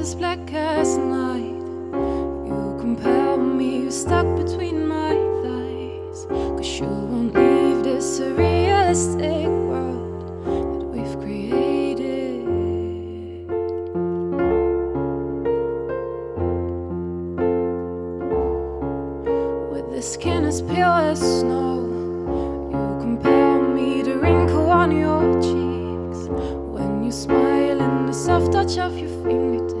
as black as night. You compel me, you're stuck between my thighs. Cause you won't leave this surrealistic world that we've created. With the skin as pale as snow, you compel me to wrinkle on your cheeks. When you smile and the soft touch of your fingertips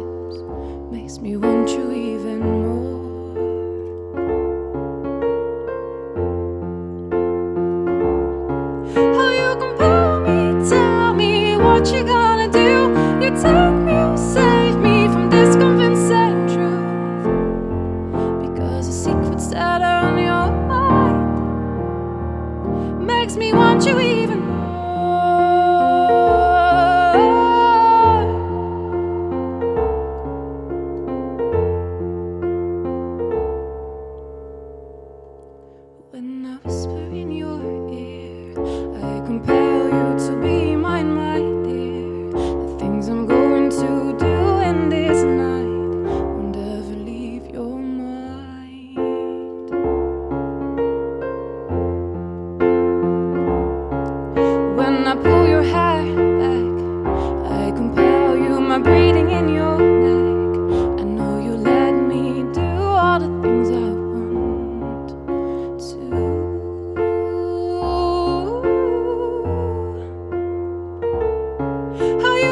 makes me want you even more. How you compel me, tell me what you gonna do. You take me, you save me from this convincing truth. Because the secrets that are on your mind makes me want you even compel you to be mine, my dear. The things I'm going to do in this night won't ever leave your mind. When I pull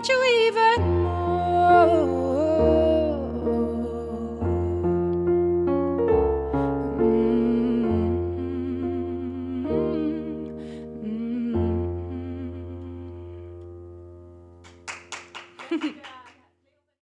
Don't you even